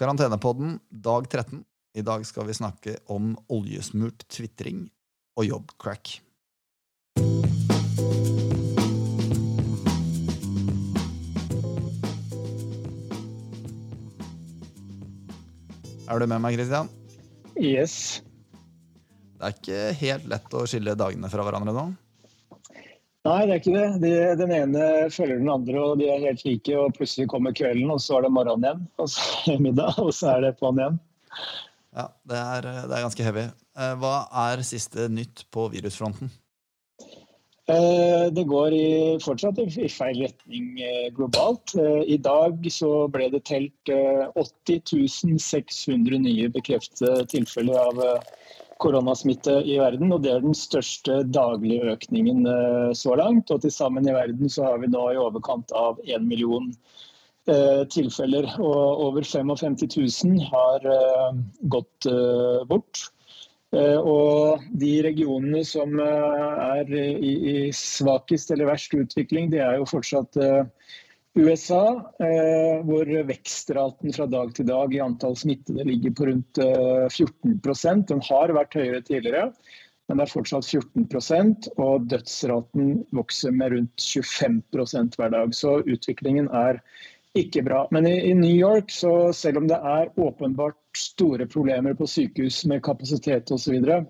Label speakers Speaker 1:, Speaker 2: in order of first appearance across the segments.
Speaker 1: Karantenepodden dag 13. I dag skal vi snakke om oljesmurt tvitring og jobbcrack. Er du med meg, Christian?
Speaker 2: Yes.
Speaker 1: Det er ikke helt lett å skille dagene fra hverandre nå?
Speaker 2: Nei, det er ikke det. De, den ene følger den andre, og de er helt like. Og plutselig kommer kvelden, og så er det morgenen igjen. Og så er det middag, og så er det på'n igjen.
Speaker 1: Ja, det er, det er ganske heavy. Eh, hva er siste nytt på virusfronten?
Speaker 2: Eh, det går i, fortsatt i feil retning eh, globalt. I dag så ble det telt 80 600 nye bekreftede tilfeller av koronasmitte i verden. og Det er den største daglige økningen så langt. og Til sammen i verden så har vi nå i overkant av 1 million Eh, tilfeller. Og over 55 000 har eh, gått eh, bort. Og de regionene som er i svakest eller verst utvikling, det er jo fortsatt USA, hvor vekstraten fra dag til dag i antall smittede ligger på rundt 14% Den har vært høyere tidligere, men det er fortsatt 14% og dødsraten vokser med rundt 25% hver dag. Så utviklingen er ikke bra. Men i, New York, så selv om det er åpenbart store problemer på sykehus med kapasitet osv., så, videre,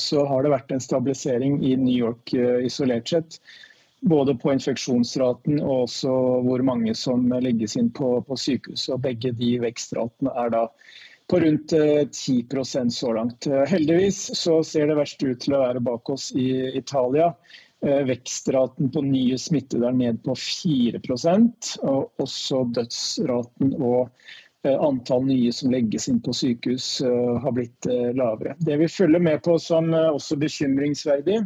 Speaker 2: så har det vært en stabilisering i New York uh, isolert sett. Både på infeksjonsraten og også hvor mange som legges inn på, på sykehus. Og begge de vekstratene er da på rundt uh, eh, 10% så langt. Uh, heldigvis så ser det verst ut til å være bak oss i Italia. Eh, vekstraten på nye smittede er ned på 4 og også dødsraten og eh, antall nye som legges inn på sykehus eh, har blitt lavere. Det vi følger med på som også bekymringsverdig,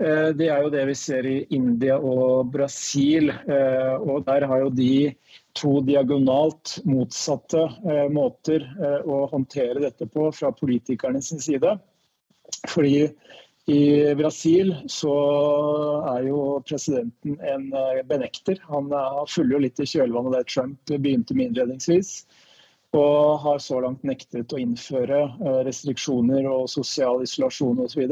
Speaker 2: det er jo det vi ser i India og Brasil. Og der har jo de to diagonalt motsatte måter å håndtere dette på fra politikernes side. Fordi i Brasil så er jo presidenten en eh, benekter. Han følger jo litt i kjølvannet der Trump begynte med innledningsvis. Og har så langt nektet å innføre eh, restriksjoner og sosial isolasjon osv.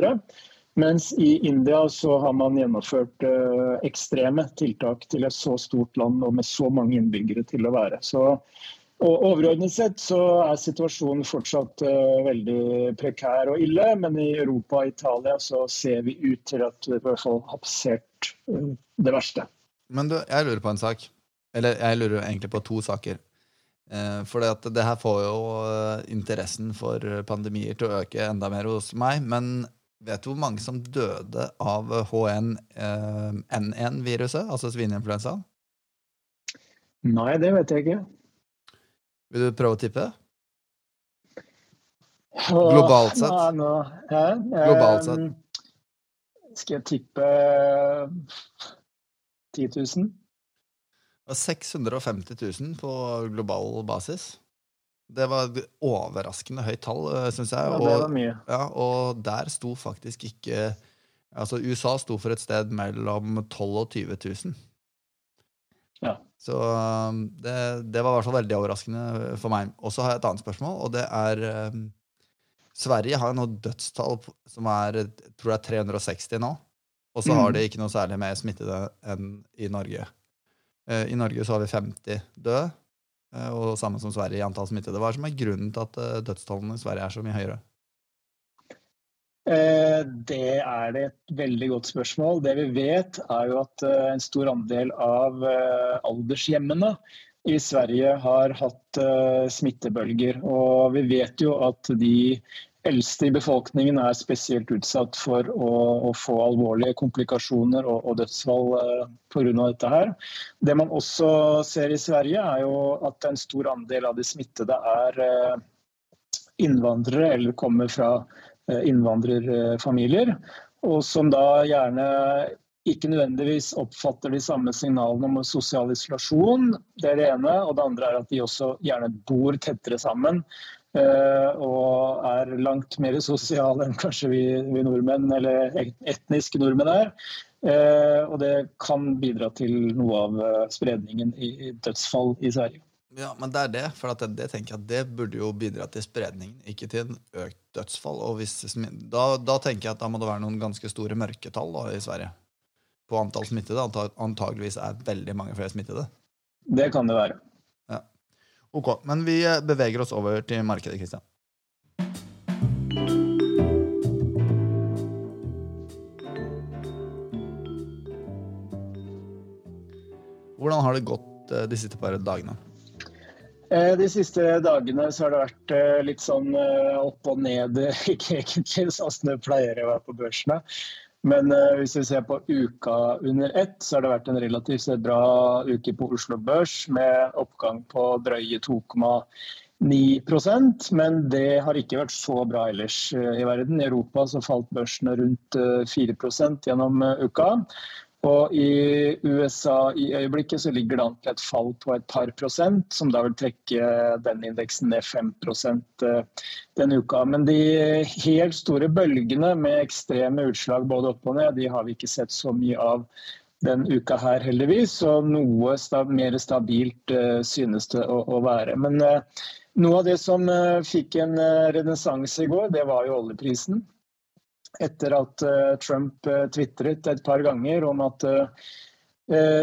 Speaker 2: Mens i India så har man gjennomført eh, ekstreme tiltak til et så stort land og med så mange innbyggere til å være. Så og Overordnet sett så er situasjonen fortsatt uh, veldig prekær og ille, men i Europa og Italia så ser vi ut til at vi i hvert fall har passert uh, det verste.
Speaker 1: Men du, jeg lurer på en sak. Eller jeg lurer egentlig på to saker. For det her får jo interessen for pandemier til å øke enda mer hos meg. Men vet du hvor mange som døde av HN1-viruset, altså svineinfluensaen?
Speaker 2: Nei, det vet jeg ikke.
Speaker 1: Vil du prøve å tippe? Globalt sett.
Speaker 2: Nå, nå,
Speaker 1: Globalt sett.
Speaker 2: Skal jeg tippe 10 000?
Speaker 1: Det var 650 000 på global basis. Det var overraskende høyt tall, eh, syns jeg.
Speaker 2: Ja, det var mye.
Speaker 1: Ja, og der sto faktisk ikke Altså, USA sto for et sted mellom 12 og 20 000.
Speaker 2: Ja.
Speaker 1: Så um, det, det, var i hvert fall veldig overraskende for meg. Og så har jeg et annet spørsmål, og det er um, Sverige har jo nå dødstall som er tror jeg 360 nå. Og så mm. har de ikke noe særlig mer smittede enn i Norge. Uh, I Norge så har vi 50 døde, og samme som Sverige i antall smittede. Hva er som er grunnen til at uh, dødstallene i Sverige er så mye høyere?
Speaker 2: Eh, det er et veldig godt spørsmål. Det vi vet, er jo at eh, en stor andel av eh, aldershjemmene i Sverige har hatt smittebølger. Og vi vet jo at de eldste i befolkningen er spesielt utsatt for å, å få alvorlige komplikasjoner og, og dødsfall pga. dette her. Det man også ser i Sverige, er jo at en stor andel av de smittede er innvandrere eller kommer fra Eh, innvandrerfamilier. Og som da gjerne ikke nødvendigvis oppfatter de samme signalene om sosial isolasjon. Det er det ene. Og det andre er at de også gjerne bor tettere sammen. Eh, og er langt mer sosial enn kanskje vi, vi nordmenn, eller etniske nordmenn er. Eh, og det kan bidra til noe av spredningen i dødsfall i Sverige.
Speaker 1: Ja, men det er det. For det, det, tenker jeg at det burde jo bidra til spredningen, ikke til en økt dødsfall. Og hvis, da, da, tenker jeg at da må det være noen ganske store mørketall da, i Sverige på antall smittede. Antageligvis er veldig mange flere smittede.
Speaker 2: Det kan det være.
Speaker 1: Ok, Men vi eh, beveger oss over til markedet, Kristian. Hvordan har det gått eh, de siste par dagene?
Speaker 2: Eh, de siste dagene så har det vært litt sånn opp og ned, ikke egentlig sånn som det pleier å være på børsene. Men hvis vi ser på uka under ett, så har det vært en relativt bra uke på Oslo Børs med oppgang på drøye 2,9% men det har ikke vært så bra ellers i verden. I Europa så falt børsene rundt 4% gjennom uka. Og i USA i øyeblikket så ligger det an til et fall på et par prosent, som da vil trekke den indeksen ned 5 eh, denne uka. Men de helt store bølgene med ekstreme utslag både opp og ned, de har vi ikke sett så mye av den uka her, heldigvis. Og noe mer stabilt uh, synes det å, være. Men uh, noe av det som fikk en renessanse i går, det var jo oljeprisen etter at eh, Trump eh, tvitret et par ganger om at eh,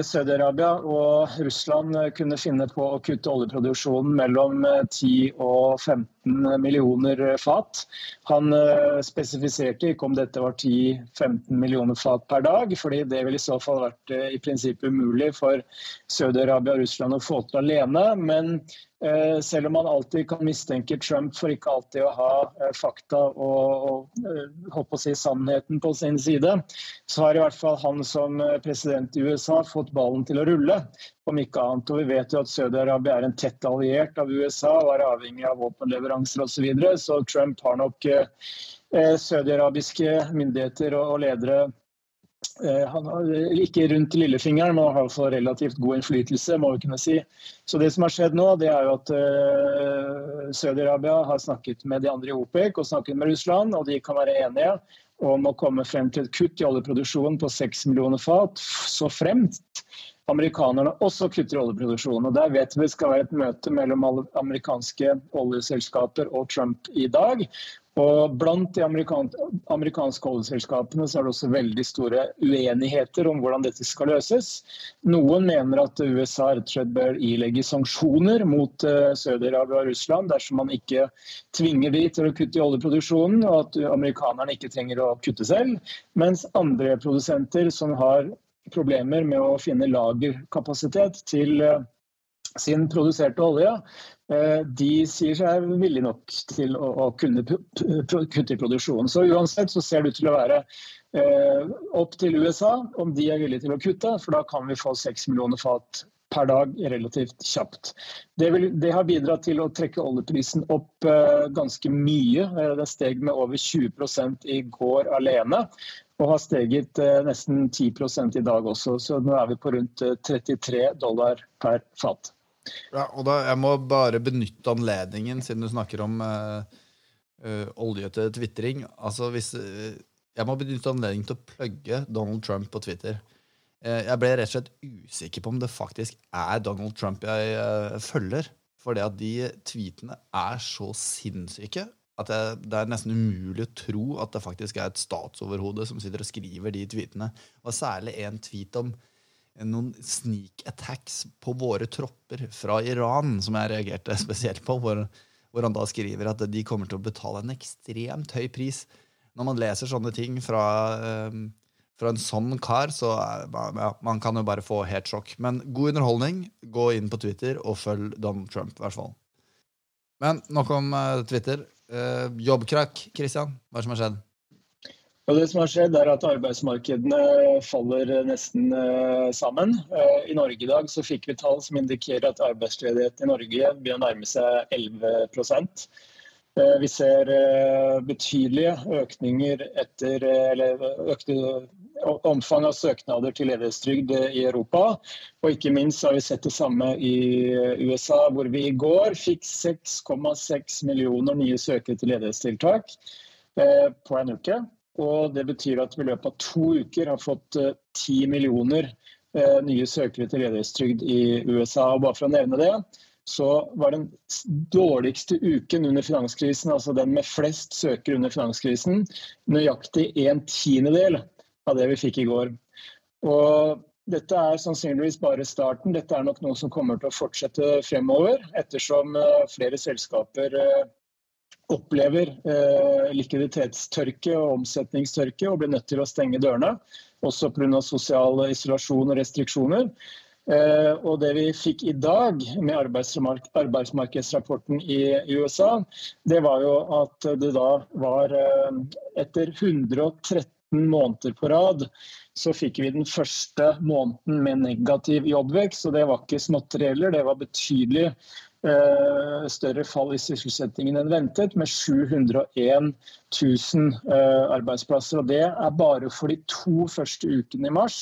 Speaker 2: Saudi-Arabia og Russland kunne finne på å kutte oljeproduksjonen mellom 10 og 15 millioner fat. Han spesifiserte ikke om dette var 10-15 millioner fat per dag, fordi det ville i så fall vært i prinsippet umulig for Saudi-Arabia og Russland å få til alene. Men selv om man alltid kan mistenke Trump for ikke alltid å ha eh, fakta og, og å si, sannheten på sin side, så har i hvert fall han som president i USA fått ballen til å rulle, om ikke annet. Og vi vet jo at Saudi-Arabia er en tett alliert av USA og er avhengig av våpenleveranser osv. Så, videre. så Trump har nok eh, saudi-arabiske myndigheter og, ledere Eh, han har ikke rundt lillefingeren, men har også relativt god innflytelse. må vi kunne si. Så Det som har skjedd nå, det er jo at uh, Saudi-Arabia har snakket med de andre i OPEC og snakket med Russland, og de kan være enige om å komme frem til et kutt i oljeproduksjonen på 6 millioner fat, så fremt amerikanerne også kutter oljeproduksjonen. Og Der vet vi det skal være et møte mellom amerikanske oljeselskaper og Trump i dag. Og Blant de amerikan amerikanske oljeselskapene er det også veldig store uenigheter om hvordan dette skal løses. Noen mener at USA rett og slett bør ilegge sanksjoner mot uh, Saudi-Arabia og Russland dersom man ikke tvinger de til å kutte i oljeproduksjonen, og at amerikanerne ikke trenger å kutte selv. Mens andre produsenter som har problemer med å finne lagerkapasitet til uh, sin produserte olje, eh, de sier seg villige nok til å, kunne kutte i produksjonen. Så uansett så ser det ut til å være eh, opp til USA om de er villige til å kutte, for da kan vi få 6 millioner fat per dag relativt kjapt. Det, vil, det, har bidratt til å trekke oljeprisen opp eh, ganske mye. Det steg med over 20 i går alene. Og har steget nesten 10 i dag også, så nå er vi på rundt 33 eh, dollar per fat.
Speaker 1: Ja, og da, Jeg må bare benytte anledningen, siden du snakker om uh, uh, olje til tvitring. Altså, uh, jeg må benytte anledningen til å plugge Donald Trump på Twitter. jeg ble rett og slett usikker på om det faktisk er Donald Trump jeg følger. For det at de tweetene er så sinnssyke at jeg, det er nesten umulig å tro at det faktisk er et statsoverhode som sitter og skriver de tweetene. Og særlig en tweet om noen sneak attacks på våre tropper fra Iran, som jeg reagerte spesielt på, hvor, hvor, han da skriver at de kommer til å betale en ekstremt høy pris. Når man leser sånne ting fra, um, fra en sånn kar, så ja, man kan jo bare få helt sjokk. Men god underholdning. Gå inn på Twitter og følg Donald Trump, i hvert fall. Men nok om uh, Twitter. Uh, jobbkrakk, Christian. Hva er det som har skjedd?
Speaker 2: Og det som har skjedd er at Arbeidsmarkedene faller nesten uh, sammen. Uh, I Norge i dag så fikk vi tall som indikerer at arbeidsledigheten i Norge å nærme seg 11 uh, Vi ser betydelige økninger etter eller økte omfang av søknader til ledighetstrygd i Europa. Og ikke minst har vi sett det samme i USA, hvor vi i går fikk 6,6 millioner nye søkere til ledighetstiltak på en uke. Og det betyr at vi i løpet av to uker har fått eh, ti millioner eh, nye søkere til ledighetstrygd i USA. Og bare for å nevne det, så var den dårligste uken under finanskrisen, altså den med flest søkere under finanskrisen, nøyaktig en tiendedel av det vi fikk i går. Og dette er sannsynligvis bare starten. Dette er nok noe som kommer til å fortsette fremover, ettersom eh, flere selskaper opplever eh, likviditetstørke og omsetningstørke og blir nødt til å stenge dørene, også pga. sosial isolasjon og restriksjoner. Eh, og det vi fikk i dag med arbeidsmark arbeidsmarkedsrapporten i, USA, det var jo at det da var eh, etter 113 måneder på rad så fikk vi den første måneden med negativ jobbvekst. og Det var ikke småtteri heller, det var betydelig større fall i sysselsettingen enn ventet, med 701 000 eh, arbeidsplasser. og Det er bare for de to første ukene i mars.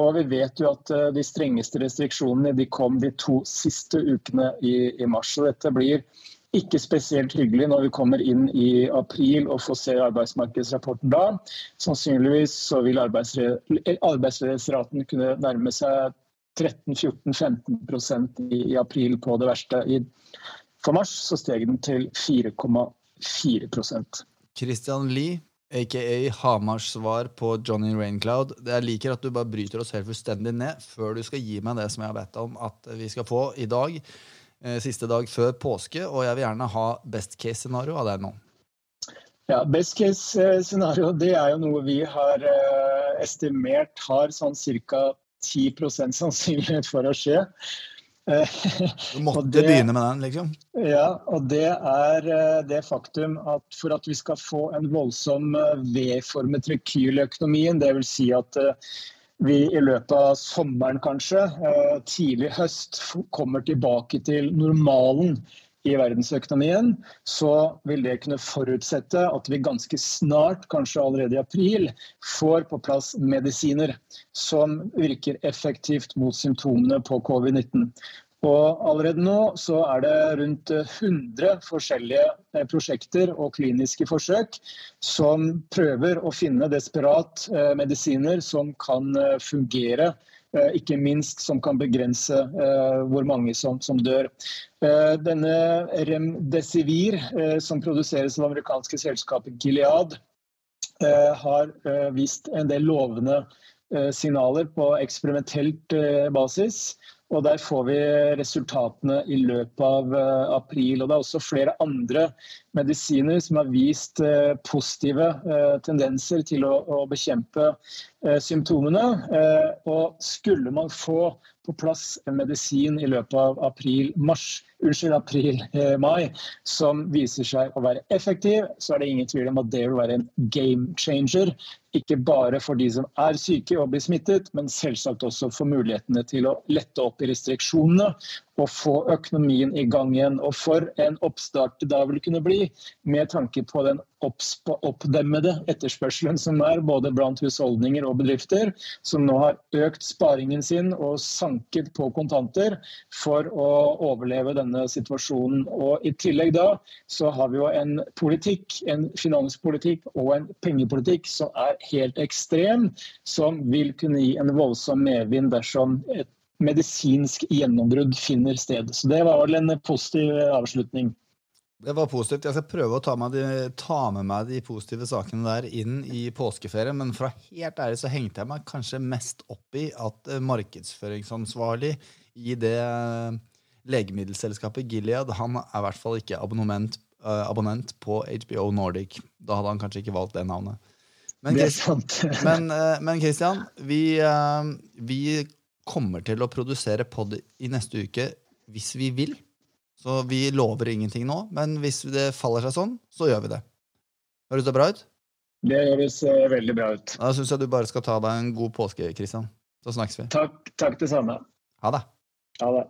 Speaker 2: Og vi vet jo at eh, de strengeste restriksjonene de kom de to siste ukene i, i mars. Så dette blir ikke spesielt hyggelig når vi kommer inn i april og får se arbeidsmarkedsrapporten da. Sannsynligvis så vil arbeidsledighetsraten kunne nærme seg 13-14-15 i, i april på det verste. I, for mars så steg den til 4,4%
Speaker 1: Christian Lie aka Hamars svar på Johnny Raincloud. Jeg liker at du bare bryter oss helt fullstendig ned før du skal gi meg det som jeg har bedt om at vi skal få i dag. Eh, siste dag før påske, og jeg vil gjerne ha best case scenario av deg nå.
Speaker 2: Ja, Best case eh, scenario det er jo noe vi har eh, estimert har sånn ca. 10% sannsynlighet for å skje.
Speaker 1: Du måtte det, begynne med den, liksom?
Speaker 2: Ja, og det er eh, det faktum at for at vi skal få en voldsom eh, V-formet rekyl i økonomien, dvs. Si at eh, vi i løpet av sommeren kanskje, tidlig høst, kommer tilbake til normalen i verdensøkonomien, så vil det kunne forutsette at vi ganske snart, kanskje allerede i april, får på plass medisiner som virker effektivt mot symptomene på covid-19. Og allerede nå så er det rundt 100 forskjellige eh, prosjekter og kliniske forsøk som prøver å finne desperat eh, medisiner som kan eh, fungere ikke minst som kan begrense eh, hvor mange som, som dør. Eh, denne Remdesivir, som produseres av amerikanske selskapet Gilead, har vist en del lovende signaler på eksperimentelt basis. Og Der får vi resultatene i løpet av april. og Det er også flere andre medisiner som har vist uh, positive uh, tendenser til å, bekjempe symptomene. og Skulle man få på plass en medisin i løpet av april-mai, som viser seg å være effektiv, så er det ingen tvil om at det vil være en game changer ikke bare for de som er syke og blir smittet, men selvsagt også for mulighetene til å lette opp i restriksjonene og få økonomien i gang igjen. Og for en oppstart det da vil kunne bli, med tanke på den oppdemmede etterspørselen som er både blant husholdninger og bedrifter, som nå har økt sparingen sin og sanket på kontanter for å overleve denne situasjonen. Og I tillegg da så har vi jo en politikk, en finanspolitikk og en pengepolitikk som er helt ekstrem, som vil kunne gi en voldsom medvind dersom et medisinsk gjennombrudd finner sted. Så det var vel en positiv avslutning.
Speaker 1: Det var positivt. Jeg skal prøve å ta med, de, ta med, meg de positive sakene der inn i påskeferien, men for helt ærlig så hengte jeg meg kanskje mest opp i at eh, markedsføringsansvarlig i det eh, legemiddelselskapet Gilead, han er i hvert fall ikke abonnement, uh, abonnent på HBO Nordic. Da hadde han kanskje ikke valgt det navnet.
Speaker 2: Men, det er sant.
Speaker 1: men, men Christian, vi, vi kommer til å produsere pod i neste uke hvis vi vil. Så vi lover ingenting nå, men hvis det faller seg sånn, så gjør vi det. Høres det bra ut?
Speaker 2: Det høres veldig bra ut.
Speaker 1: Da syns jeg du bare skal ta deg en god påske, Kristian. Så snakkes vi.
Speaker 2: Takk, takk det samme.
Speaker 1: Ha det.
Speaker 2: Ha det.